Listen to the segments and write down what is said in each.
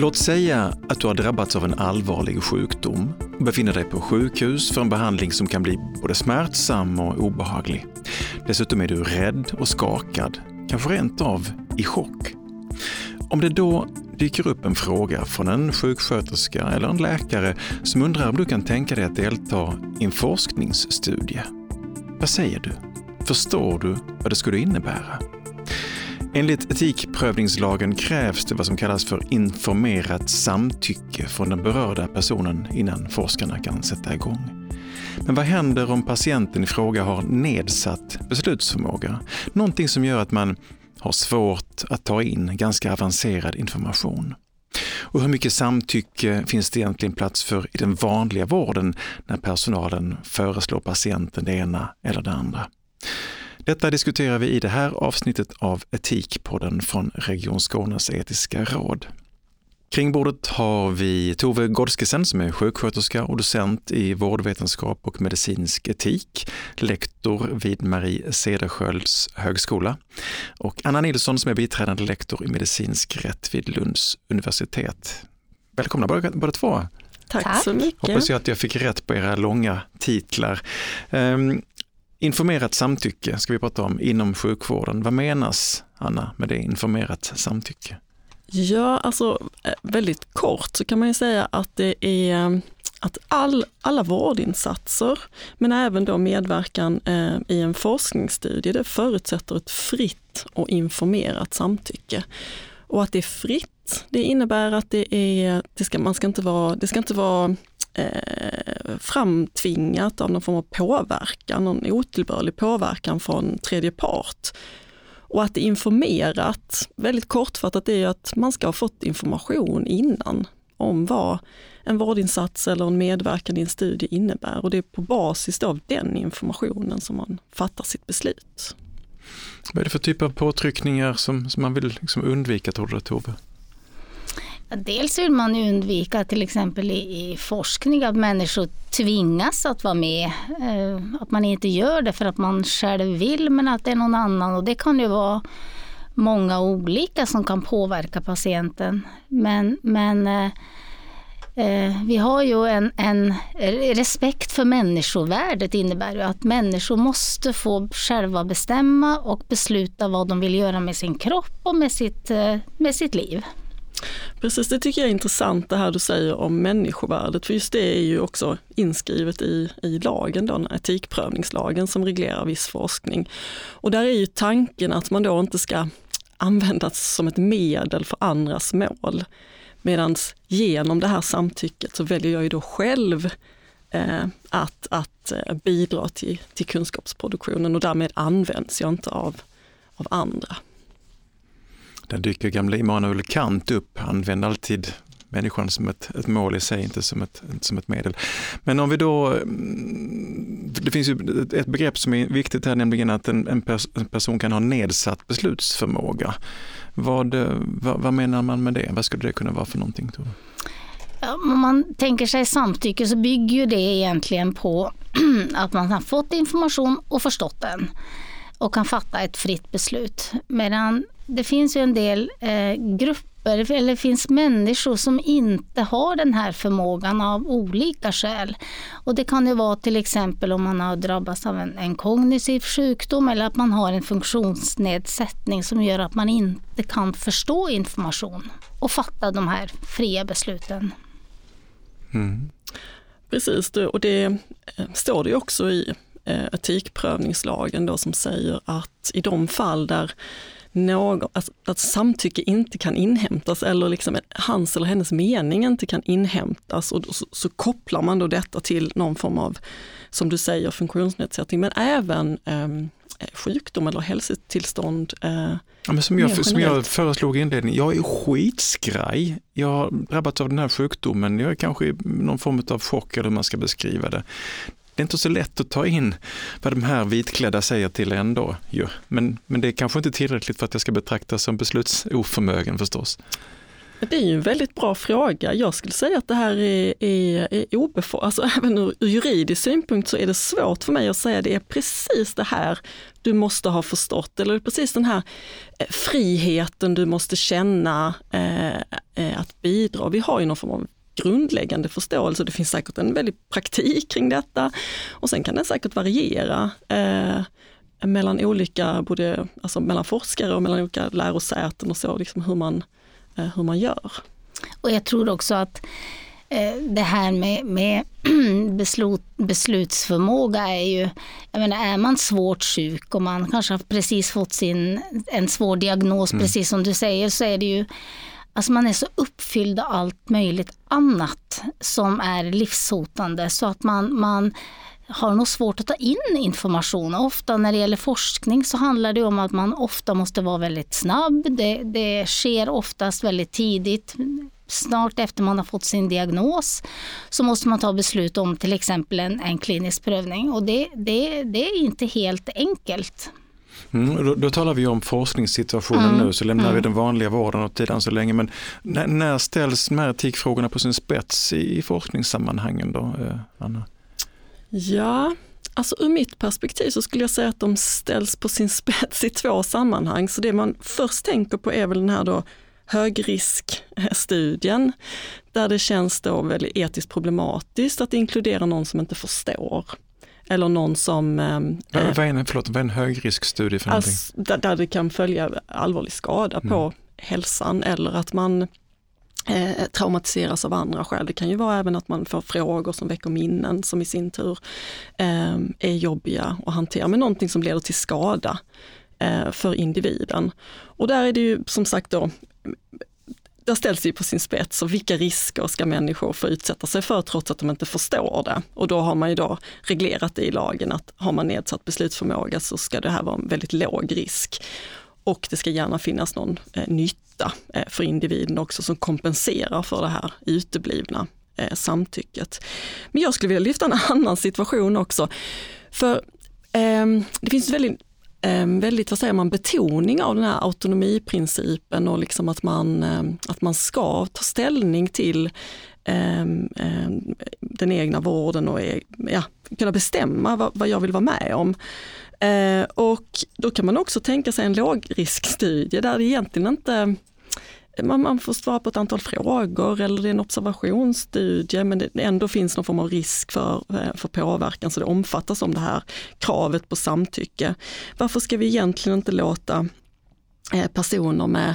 Låt säga att du har drabbats av en allvarlig sjukdom och befinner dig på sjukhus för en behandling som kan bli både smärtsam och obehaglig. Dessutom är du rädd och skakad, kanske rent av i chock. Om det då dyker upp en fråga från en sjuksköterska eller en läkare som undrar om du kan tänka dig att delta i en forskningsstudie. Vad säger du? Förstår du vad det skulle innebära? Enligt etikprövningslagen krävs det vad som kallas för informerat samtycke från den berörda personen innan forskarna kan sätta igång. Men vad händer om patienten i fråga har nedsatt beslutsförmåga? Någonting som gör att man har svårt att ta in ganska avancerad information. Och hur mycket samtycke finns det egentligen plats för i den vanliga vården när personalen föreslår patienten det ena eller det andra? Detta diskuterar vi i det här avsnittet av Etikpodden från Region Skånes etiska råd. Kring bordet har vi Tove Godskesen som är sjuksköterska och docent i vårdvetenskap och medicinsk etik, lektor vid Marie Cederschiölds högskola och Anna Nilsson som är biträdande lektor i medicinsk rätt vid Lunds universitet. Välkomna båda, båda två! Tack, Tack, så mycket. Hoppas jag att jag fick rätt på era långa titlar. Um, informerat samtycke ska vi prata om inom sjukvården. Vad menas, Anna, med det informerat samtycke? Ja, alltså eh, väldigt kort så kan man ju säga att det är eh, att all, alla vårdinsatser, men även då medverkan eh, i en forskningsstudie, det förutsätter ett fritt och informerat samtycke. Och att det är fritt, det innebär att det, är, det, ska, man ska inte vara, det ska inte vara eh, framtvingat av någon form av påverkan, någon otillbörlig påverkan från tredje part. Och att det är informerat, väldigt kortfattat, är att man ska ha fått information innan om vad en vårdinsats eller en medverkan i en studie innebär. Och det är på basis av den informationen som man fattar sitt beslut. Vad är det för typ av påtryckningar som, som man vill liksom undvika tror du Tove? Dels vill man ju undvika till exempel i, i, forskning att människor tvingas att vara med. Eh, att man inte gör det för att man själv vill men att det är någon annan och det kan ju vara många olika som kan påverka patienten. Men, men eh, eh vi har ju en, en, respekt för människovärdet innebär ju att människor måste få själva bestämma och besluta vad de vill göra med sin kropp och med sitt, eh, med sitt liv. Precis, det tycker jag är intressant det här du säger om människovärdet, för just det är ju också inskrivet i, i lagen, då, etikprövningslagen som reglerar viss forskning. Och där är ju tanken att man då inte ska användas som ett medel för andras mål. Medan genom det här samtycket så väljer jag ju då själv eh, att, att eh, bidra till, till kunskapsproduktionen och därmed används jag inte av, av andra. Där dyker gamle Immanuel Kant upp. Han använder alltid människan som ett, ett mål i sig, inte som ett, som ett medel. Men om vi då, mm, det finns ju ett begrepp som är viktigt här, nämligen att en, en, pers en person kan ha nedsatt beslutsförmåga. Vad, vad, vad, menar man med det? Vad skulle det kunna vara för någonting? Tove? Ja, om man tänker sig samtycke så bygger ju det egentligen på att man har fått information och förstått den och kan fatta ett fritt beslut. Medan det finns ju en del eh, grupper, eller det finns människor som inte har den här förmågan av olika skäl. Och det kan ju vara till exempel om man har drabbats av en, en kognitiv sjukdom eller att man har en funktionsnedsättning som gör att man inte kan förstå information och fatta de här fria besluten. Mm. Precis, och det eh, står det också i etikprövningslagen då som säger att i de fall där någon, alltså, att samtycke inte kan inhämtas eller liksom hans eller hennes mening inte kan inhämtas och så, så, kopplar man då detta till någon form av, som du säger, funktionsnedsättning men även eh, sjukdom eller hälsotillstånd. Eh, ja, men som, jag, som jag föreslog i inledningen, jag är skitskraj. Jag har drabbats av den här sjukdomen, jag är kanske i någon form av chock eller hur man ska beskriva det det är inte så lätt att ta in vad de här vitklädda säger till ändå. Ju. Men, men det är kanske inte tillräckligt för att jag ska betraktas som beslutsoförmögen förstås. Det är ju en väldigt bra fråga. Jag skulle säga att det här är, är, är obefogat. Alltså, även ur juridisk synpunkt så är det svårt för mig att säga det är precis det här du måste ha förstått, eller precis den här eh, friheten du måste känna eh, eh, att bidra. Vi har ju någon form av grundläggande förståelse. Det finns säkert en väldig praktik kring detta och sen kan den säkert variera eh, mellan olika, både alltså mellan forskare och mellan olika lärosäten och så, liksom hur man, eh, hur man gör. Och jag tror också att eh, det här med, med beslut, beslutsförmåga är ju, jag menar är man svårt sjuk och man kanske har precis fått sin, en svår diagnos, mm. precis som du säger, så är det ju Alltså man är så uppfylld av allt möjligt annat som är livshotande så att man, man har nog svårt att ta in information. Ofta när det gäller forskning så handlar det om att man ofta måste vara väldigt snabb. Det, det sker oftast väldigt tidigt. Snart efter man har fått sin diagnos så måste man ta beslut om till exempel en, en klinisk prövning och det, det, det är inte helt enkelt. Mm, då, då, talar vi om forskningssituationen mm, nu, så lämnar mm. vi den vanliga vården åt sidan så länge. Men när, när ställs de här etikfrågorna på sin spets i, i forskningssammanhangen då, eh, Anna? Ja, alltså ur mitt perspektiv så skulle jag säga att de ställs på sin spets i två sammanhang. Så det man först tänker på är väl den här då högriskstudien, där det känns då väldigt etiskt problematiskt att inkludera någon som inte förstår. Eller någon som... Eh, vad, är en, förlåt, vad är en högriskstudie för alltså, där, där, det kan följa allvarlig skada mm. på hälsan eller att man eh, traumatiseras av andra skäl. Det kan ju vara även att man får frågor som väcker minnen som i sin tur eh, är jobbiga att hantera, men någonting som leder till skada eh, för individen. Och där är det ju som sagt då där ställs det på sin spets och vilka risker ska människor få utsätta sig för trots att de inte förstår det? Och då har man ju då reglerat det i lagen att har man nedsatt beslutsförmåga så ska det här vara en väldigt låg risk. Och det ska gärna finnas någon eh, nytta eh, för individen också som kompenserar för det här uteblivna eh, samtycket. Men jag skulle vilja lyfta en annan situation också. För ehm, det finns väldigt Ehm, väldigt, vad säger man, betoning av den här autonomiprincipen och liksom att man, ehm, att man ska ta ställning till ehm, den egna vården och e-, ja, kunna bestämma vad, vad jag vill vara med om. och då kan man också tänka sig en lågriskstudie där det egentligen inte man, man får svara på ett antal frågor eller det är en observationsstudie men det ändå finns någon form av risk för, eh, för påverkan så det omfattas om det här kravet på samtycke. Varför ska vi egentligen inte låta eh, personer med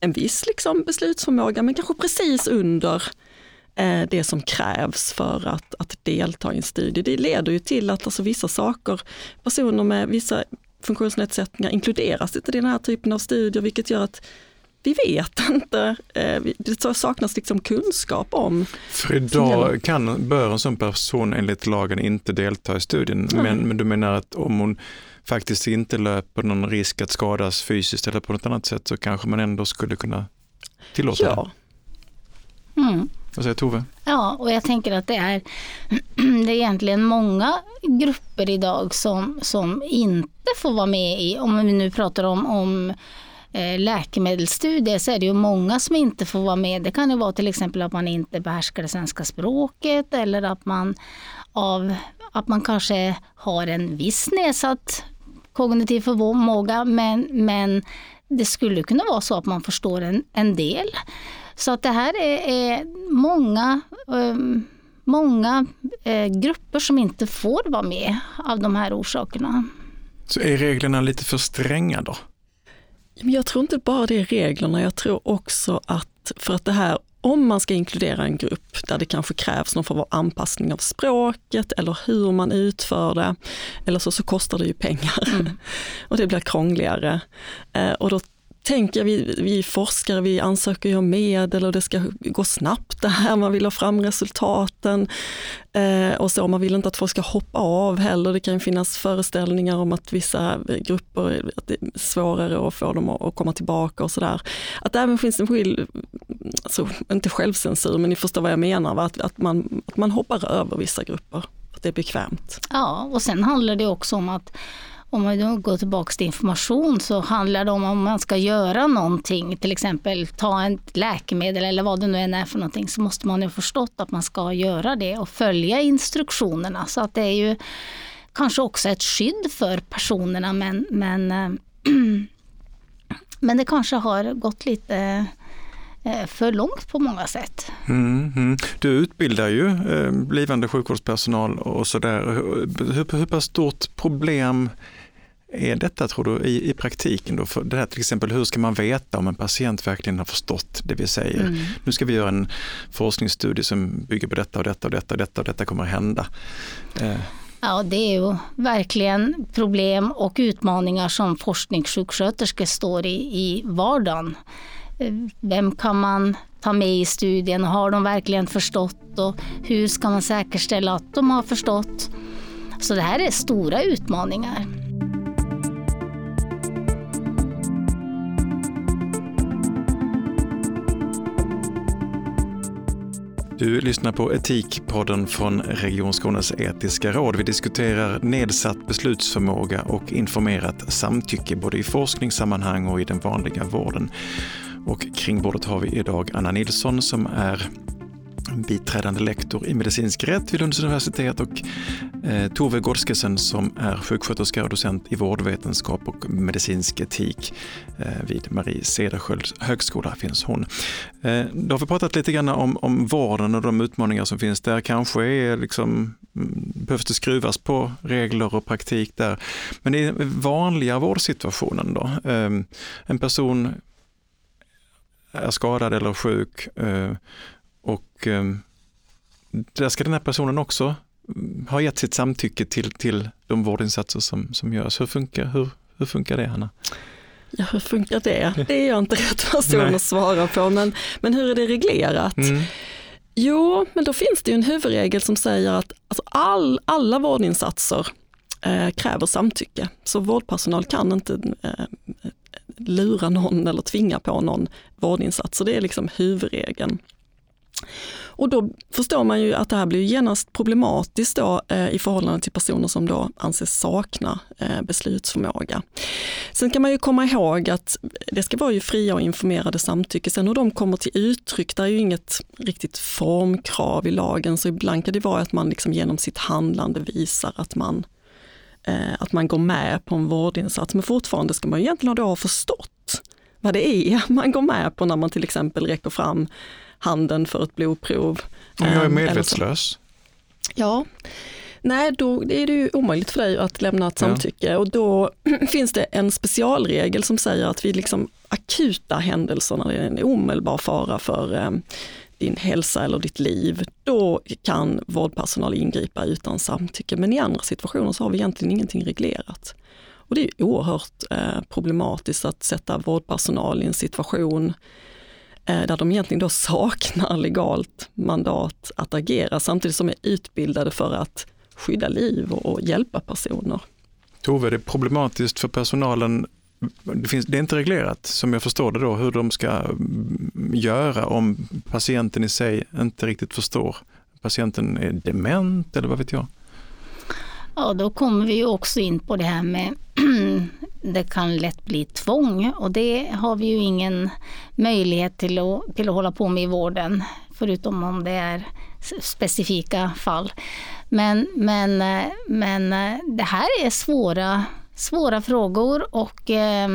en viss liksom beslutsförmåga men kanske precis under eh, det som krävs för att, att delta i en studie. Det leder ju till att alltså vissa saker, personer med vissa funktionsnedsättningar inkluderas i den här typen av studier vilket gör att vi vet inte. Eh, det saknas liksom kunskap om. För idag kan, bör en sån person enligt lagen inte delta i studien. Men, men du menar att om hon faktiskt inte löper någon risk att skadas fysiskt eller på något annat sätt så kanske man ändå skulle kunna tillåta ja. det? Mm. Vad säger Tove? Ja, och jag tänker att det är, det är egentligen många grupper idag som, som inte får vara med i, om vi nu pratar om, om Eh, läkemedelsstudier så är det ju många som inte får vara med. Det kan ju vara till exempel att man inte behärskar det svenska språket eller att man, av, att man kanske har en viss nedsatt kognitiv förmåga men, men det skulle kunna vara så att man förstår en, en del. Så att det här är, är många, um, många eh, grupper som inte får vara med av de här orsakerna. Så är reglerna lite för stränga då? Jag tror inte bara det är reglerna, jag tror också att för att det här om man ska inkludera en grupp där det kanske krävs någon form av anpassning av språket eller hur man utför det, eller så, så kostar det ju pengar. Mm. och det blir krångligare. Eh, och då tänker vi, vi forskare, vi ansöker ju om medel och det ska gå snabbt det här, man vill ha fram resultaten. Eh, och så, man vill inte att folk ska hoppa av heller. Det kan finnas föreställningar om att vissa grupper, att det är svårare att få dem att komma tillbaka och sådär. Att det även finns en skill, alltså, inte självcensur, men ni förstår vad jag menar, va? Att, att, man, att man hoppar över vissa grupper, att det är bekvämt. Ja, och sen handlar det också om att om man går tillbaka till information så handlar det om om man ska göra någonting, till exempel ta ett läkemedel eller vad det nu än är för någonting, så måste man ju förstått att man ska göra det och följa instruktionerna. Så att det är ju kanske också ett skydd för personerna men, men, men det kanske har gått lite eh, för långt på många sätt. Mm, mm. Du utbildar ju eh, blivande sjukvårdspersonal och sådär. Hur, hur pass stort problem är detta tror du i, i praktiken? Då? För det här till exempel, hur ska man veta om en patient verkligen har förstått det vi säger? Mm. Nu ska vi göra en forskningsstudie som bygger på detta och detta och detta och detta och detta kommer att hända. Eh. Ja, det är ju verkligen problem och utmaningar som forskningssjuksköterskor står i i vardagen. Vem kan man ta med i studien? Har de verkligen förstått? Och hur ska man säkerställa att de har förstått? Så det här är stora utmaningar. Du lyssnar på Etikpodden från Region Skånes etiska råd. Vi diskuterar nedsatt beslutsförmåga och informerat samtycke både i forskningssammanhang och i den vanliga vården. Och kring bordet har vi idag Anna Nilsson som är biträdande lektor i medicinsk rätt vid Lunds universitet och eh, Tove Gårdskesen som är sjuksköterska och docent i vårdvetenskap och medicinsk etik eh, vid Marie Cederschiölds högskola finns hon. Eh, då har vi pratat lite grann om, om vården och de utmaningar som finns där. Kanske är liksom, mm, behövs det skruvas på regler och praktik där. Men i vanliga vårdsituationen då, eh, en person är skadad eller sjuk eh, och eh, där ska den här personen också mm, ha gett sitt samtycke till, till de vårdinsatser som, som görs. Hur funkar, hur, hur funkar det Hanna? Ja, hur funkar det? Det är jag inte rätt person att svara på, men, men hur är det reglerat? Mm. Jo, men då finns det ju en huvudregel som säger att alltså all, alla vårdinsatser eh, kräver samtycke. Så vårdpersonal kan inte eh, lura någon eller tvinga på någon vårdinsats. Så det är liksom huvudregeln. Och då förstår man ju att det här blir genast problematiskt då, eh, i förhållande till personer som då anses sakna eh, beslutsförmåga. Sen kan man ju komma ihåg att det ska vara ju fria och informerade samtycke. Sen hur de kommer till uttryck, det är ju inget riktigt formkrav i lagen, så ibland kan det vara att man liksom genom sitt handlande visar att man eh, att man går med på en vårdinsats. Men fortfarande ska man ju egentligen då ha förstått vad det är man går med på när man till exempel räcker fram handen för ett blodprov. Om jag är ehm, medvetslös? Ja, nej då är det ju omöjligt för dig att lämna ett samtycke ja. och då finns det en specialregel som säger att vid liksom akuta händelser, när det är en omedelbar fara för eh, din hälsa eller ditt liv, då kan vårdpersonal ingripa utan samtycke. Men i andra situationer så har vi egentligen ingenting reglerat. Och det är oerhört eh, problematiskt att sätta vårdpersonal i en situation Eh, där de egentligen då saknar legalt mandat att agera samtidigt som är utbildade för att skydda liv och, hjälpa personer. Tove, det är problematiskt för personalen det, finns, det är inte reglerat, som jag förstår det då, hur de ska mm, göra om patienten i sig inte riktigt förstår. Patienten är dement eller vad vet jag? Ja, då kommer vi också in på det här med det kan lätt bli tvång och det har vi ju ingen möjlighet till att, till att hålla på med i vården, förutom om det är specifika fall. Men, men, men eh, det här är svåra svåra frågor och eh...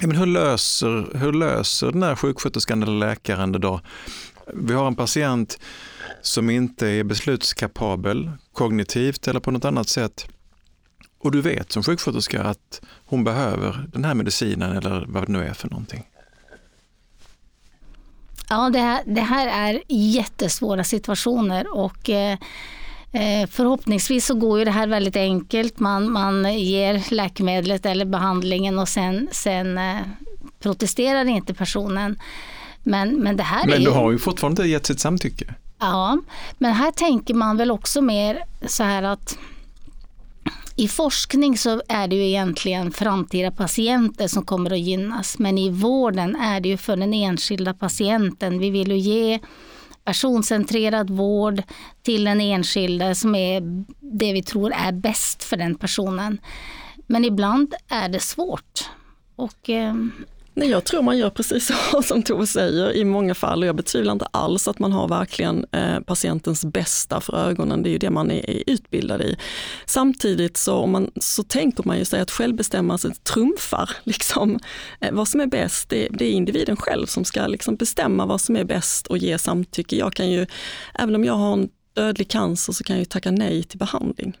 ja, men hur, löser, hur löser den här sjuksköterskan eller läkaren det då? Vi har en patient som inte är beslutskapabel kognitivt eller på något annat sätt. Och du vet som sjuksköterska att hon behöver den här medicinen eller vad det nu är för någonting. Ja, det här, det här är jättesvåra situationer och eh, Eh, förhoppningsvis så går ju det här väldigt enkelt. Man, man ger läkemedlet eller behandlingen och sen, sen eh, protesterar inte personen. Men, men det här Men är du har ju fortfarande inte gett sitt samtycke. Ja, men här tänker man väl också mer så här att i forskning så är det ju egentligen framtida patienter som kommer att gynnas. Men i vården är det ju för den enskilda patienten. Vi vill ju ge personcentrerad vård till den enskilde som är det vi tror är bäst för den personen. Men ibland är det svårt. Och, eh, Nej, jag tror man gör precis så som Tove säger i många fall och jag betvivlar inte alls att man har verkligen eh, patientens bästa för ögonen. Det är ju det man är, utbildad i. Samtidigt så, man, så tänker man ju sig att självbestämmelse trumfar liksom, eh, vad som är bäst. Det, det, är individen själv som ska liksom bestämma vad som är bäst och ge samtycke. Jag kan ju, även om jag har en dödlig cancer så kan jag ju tacka nej till behandling.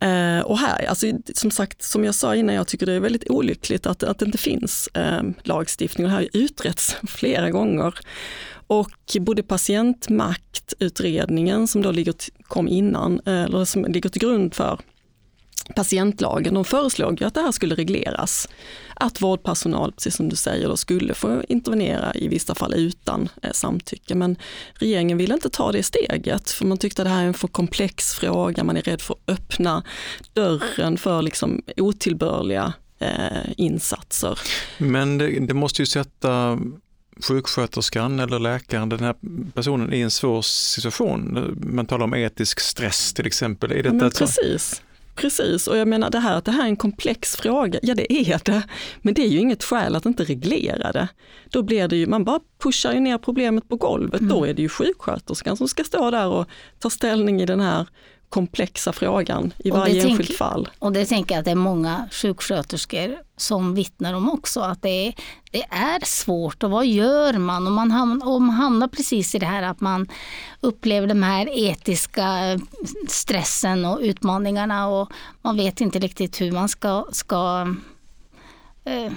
Eh, och här, alltså, som sagt, som jag sa innan, jag tycker det är väldigt olyckligt att, att det inte finns eh, lagstiftning och det här har utretts flera gånger. Och både patientmaktutredningen som då ligger, kom innan, eh, eller som ligger till grund för patientlagen, de föreslog ju att det här skulle regleras. Att vårdpersonal, precis som du säger, då skulle få intervenera i vissa fall utan eh, samtycke. Men regeringen ville inte ta det steget för man tyckte att det här är en för komplex fråga, man är rädd för att öppna dörren för liksom otillbörliga eh, insatser. Men det, det måste ju sätta sjuksköterskan eller läkaren, den här personen i en svår situation. Man talar om etisk stress till exempel. Är detta Men precis. Precis, och jag menar det här att det här är en komplex fråga, ja det är det, men det är ju inget skäl att inte reglera det. Då blir det ju, man bara pushar ju ner problemet på golvet, mm. då är det ju sjuksköterskan som ska stå där och ta ställning i den här komplexa frågan i varje enskilt fall. Och det tänker jag att det är många sjuksköterskor som vittnar om också, att det är, det är svårt och vad gör man? Och man, hamnar, och man hamnar precis i det här att man upplever de här etiska stressen och utmaningarna och man vet inte riktigt hur man ska, ska eh,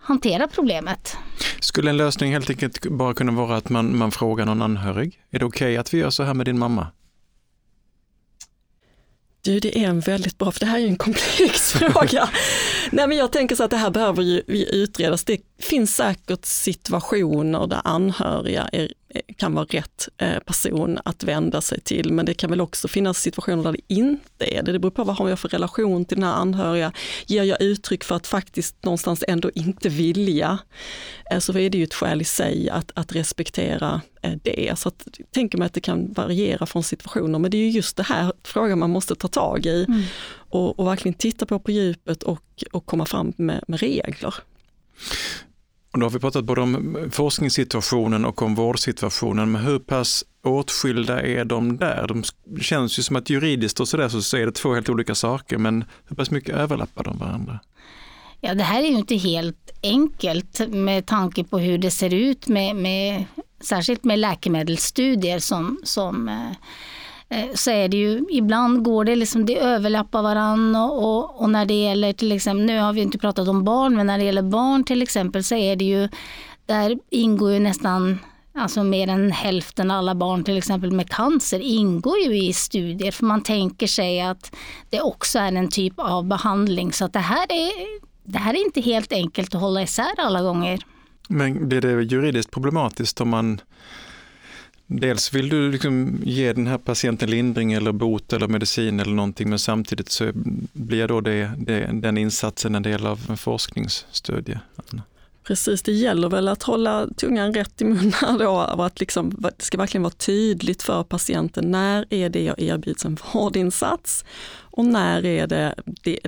hantera problemet. Skulle en lösning helt enkelt bara kunna vara att man, man frågar någon anhörig? Är det okej okay att vi gör så här med din mamma? Du, det är en väldigt bra, för det här är ju en komplex fråga. Nej, men jag tänker så att det här behöver ju utredas. Det finns säkert situationer där anhöriga är kan vara rätt eh, person att vända sig till. Men det kan väl också finnas situationer där det inte är det. Det beror på vad har jag för relation till den här anhöriga. Ger jag uttryck för att faktiskt någonstans ändå inte vilja, eh, så är det ju ett skäl i sig att, att respektera eh, det. Så att, tänker mig att det kan variera från situationer, men det är ju just det här frågan man måste ta tag i mm. och, och, verkligen titta på på djupet och, och komma fram med, med regler. Och då har vi pratat både om eh, forskningssituationen och om vårdsituationen, men hur pass åtskilda är de där? De känns ju som att juridiskt och sådär så är det två helt olika saker, men hur pass mycket överlappar de varandra? Ja, det här är ju inte helt enkelt med tanke på hur det ser ut med, med särskilt med läkemedelsstudier som, som Eh, Eh, så är det ju, ibland går det liksom, det överlappar varandra och, och, och, när det gäller till exempel, nu har vi inte pratat om barn, men när det gäller barn till exempel så är det ju, där ingår ju nästan Alltså mer än hälften av alla barn till exempel med cancer ingår ju i studier för man tänker sig att det också är en typ av behandling. Så att det, här är, det här är inte helt enkelt att hålla isär alla gånger. Men blir det juridiskt problematiskt om man Dels vill du liksom ge den här patienten lindring eller bot eller medicin eller någonting men samtidigt så blir då det, det, den insatsen en del av en forskningsstudie. Precis, det gäller väl att hålla tungan rätt i munnen då och att liksom, det ska verkligen vara tydligt för patienten när är det jag erbjuds en vårdinsats och när är det,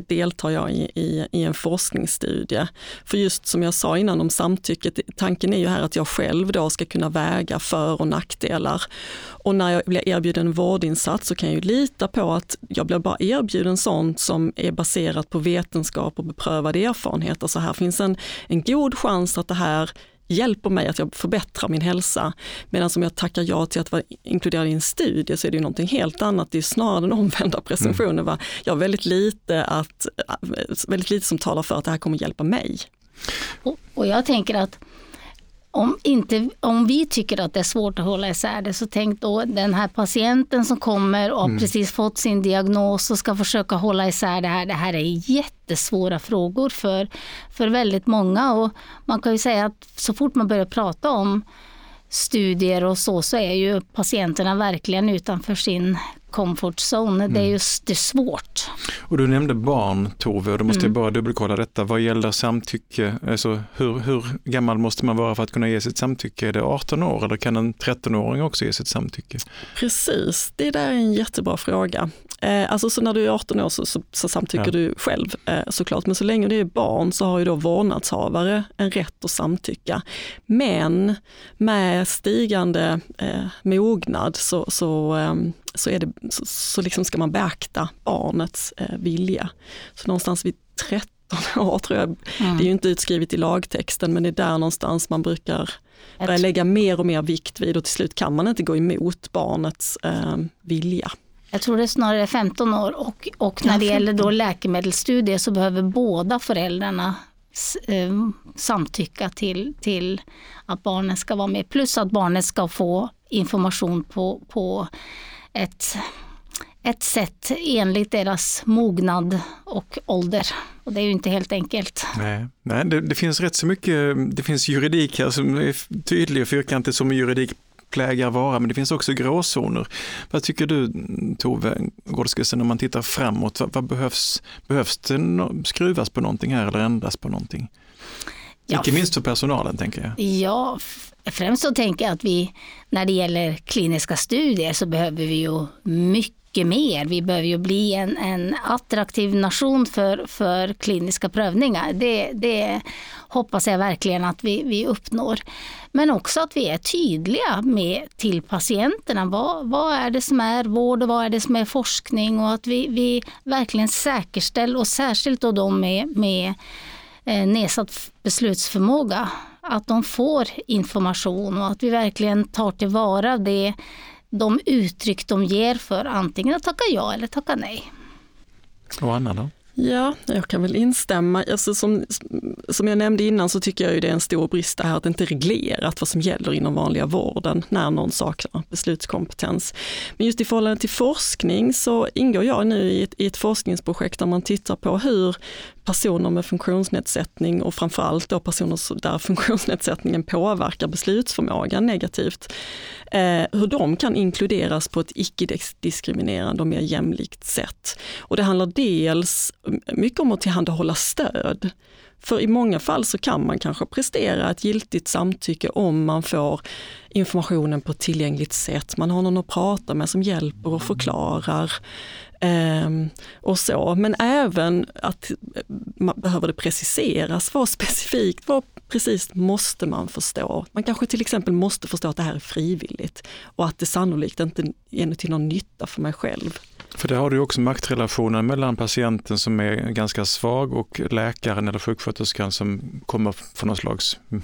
deltar jag i, i, i, en forskningsstudie? För just som jag sa innan om samtycket, tanken är ju här att jag själv då ska kunna väga för och nackdelar. Och när jag blir erbjuden en vårdinsats så kan jag ju lita på att jag blir bara erbjuden sånt som är baserat på vetenskap och beprövad erfarenhet. Alltså här finns en, en god chans att det här hjälper mig att jag förbättrar min hälsa. Medan om jag tackar ja till att vara inkluderad i en studie så är det ju någonting helt annat. Det är snarare den omvända presumtionen. Mm. Jag har väldigt lite, att, väldigt lite som talar för att det här kommer hjälpa mig. Och, och jag tänker att om, inte, om vi tycker att det är svårt att hålla isär det, så tänk då den här patienten som kommer och mm. precis fått sin diagnos och ska försöka hålla isär det här. Det här är jättesvåra frågor för, för väldigt många och man kan ju säga att så fort man börjar prata om studier och så, så är ju patienterna verkligen utanför sin comfort zone. Mm. Det är mm. just det är svårt. Och du nämnde barn Tove och då måste mm. jag bara dubbelkolla detta. Vad gäller samtycke, alltså hur, hur gammal måste man vara för att kunna ge sitt samtycke? Är det 18 år eller kan en 13-åring också ge sitt samtycke? Precis, det där är en jättebra fråga. Eh, alltså så när du är 18 år så, så, så samtycker ja. du själv eh, såklart, men så länge det är barn så har ju då vårdnadshavare en rätt att samtycka. Men med stigande eh, mognad så, så, eh, så, är det, så, så liksom ska man beakta barnets eh, vilja. Så någonstans vid 13 år tror jag, mm. det är ju inte utskrivet i lagtexten, men det är där någonstans man brukar börja lägga mer och mer vikt vid och till slut kan man inte gå emot barnets eh, vilja. Jag tror det är snarare 15 år och, och när det gäller då läkemedelsstudier så behöver båda föräldrarna eh, samtycka till, till att barnen ska vara med. Plus att barnet ska få information på, på ett, ett sätt enligt deras mognad och ålder. Och det är ju inte helt enkelt. Nej, Nej det, det finns rätt så mycket, det finns juridik här som är tydlig och fyrkantig som juridik plägar vara, men det finns också gråzoner. Vad tycker du Tove Gårdskesen, om man tittar framåt, vad, vad, behövs? Behövs det no skruvas på någonting här eller ändras på någonting? Ja, Inte minst för personalen tänker jag. Ja, främst så tänker jag att vi när det gäller kliniska studier så behöver vi ju mycket mycket mer. Vi behöver ju bli en, en attraktiv nation för, för kliniska prövningar. Det, det hoppas jag verkligen att vi, vi uppnår. Men också att vi är tydliga med, till patienterna. Vad, vad är det som är vård och vad är det som är forskning? Och att vi, vi verkligen säkerställer, och särskilt då de med, med eh, nedsatt beslutsförmåga, att de får information och att vi verkligen tar tillvara det de uttryck de ger för antingen att tacka ja eller tacka nej. Och Anna då? Ja, jag kan väl instämma. Alltså som, som jag nämnde innan så tycker jag ju det är en stor brist det här att det inte är reglerat vad som gäller inom vanliga vården när någon saknar beslutskompetens. Men just i förhållande till forskning så ingår jag nu i ett, i ett forskningsprojekt där man tittar på hur personer med funktionsnedsättning och framförallt då personer där funktionsnedsättningen påverkar beslutsförmågan negativt, eh, hur de kan inkluderas på ett icke-diskriminerande och mer jämlikt sätt. Och det handlar dels mycket om att tillhandahålla stöd. För i många fall så kan man kanske prestera ett giltigt samtycke om man får informationen på ett tillgängligt sätt. Man har någon att prata med som hjälper och förklarar. Ehm, och så. Men även att eh, man behöver det preciseras, vad specifikt, vad precis måste man förstå? Man kanske till exempel måste förstå att det här är frivilligt och att det sannolikt inte är till någon nytta för mig själv. För där har du också maktrelationen mellan patienten som är ganska svag och läkaren eller sjuksköterskan som kommer från någon slags, mm,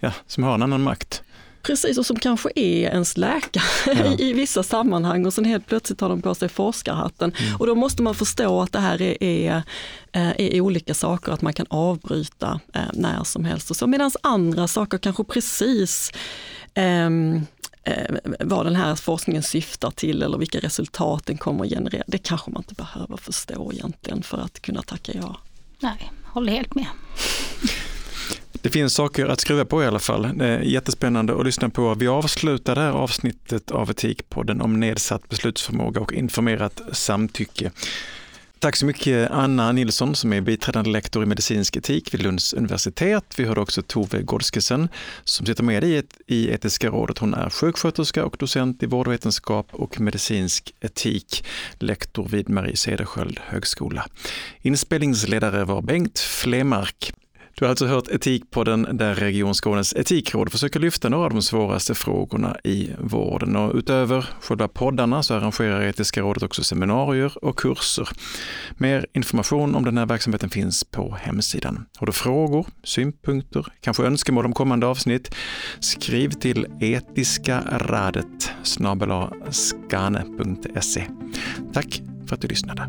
ja, som har en annan makt. Precis, och som kanske är ens läkare ja. i vissa sammanhang och sen helt plötsligt tar de på sig forskarhatten. Mm. Och då måste man förstå att det här är, är, eh, är olika saker, att man kan avbryta eh, när som helst. Och så. Medan andra saker kanske precis um, vad den här forskningen syftar till eller vilka resultat den kommer att generera. Det kanske man inte behöver förstå egentligen för att kunna tacka ja. Nej, håller helt med. Det finns saker att skruva på i alla fall. Det är jättespännande att lyssna på. Vi avslutar det här avsnittet av Etikpodden om nedsatt beslutsförmåga och informerat samtycke. Tack så mycket Anna Nilsson som är biträdande lektor i medicinsk etik vid Lunds universitet. Vi hörde också Tove Gårdskesen som sitter med i, ett, i Etiska rådet. Hon är sjuksköterska och docent i vårdvetenskap och medicinsk etik, lektor vid Marie Cederschiöld högskola. Inspelningsledare var Bengt Flemark. Du har alltså hört Etikpodden där Region Skånes etikråd försöker lyfta några av de svåraste frågorna i vården. Och utöver själva poddarna så arrangerar Etiska rådet också seminarier och kurser. Mer information om den här verksamheten finns på hemsidan. Har du frågor, synpunkter, kanske önskemål om kommande avsnitt? Skriv till etiskaradet snabelaskane.se. Tack för att du lyssnade.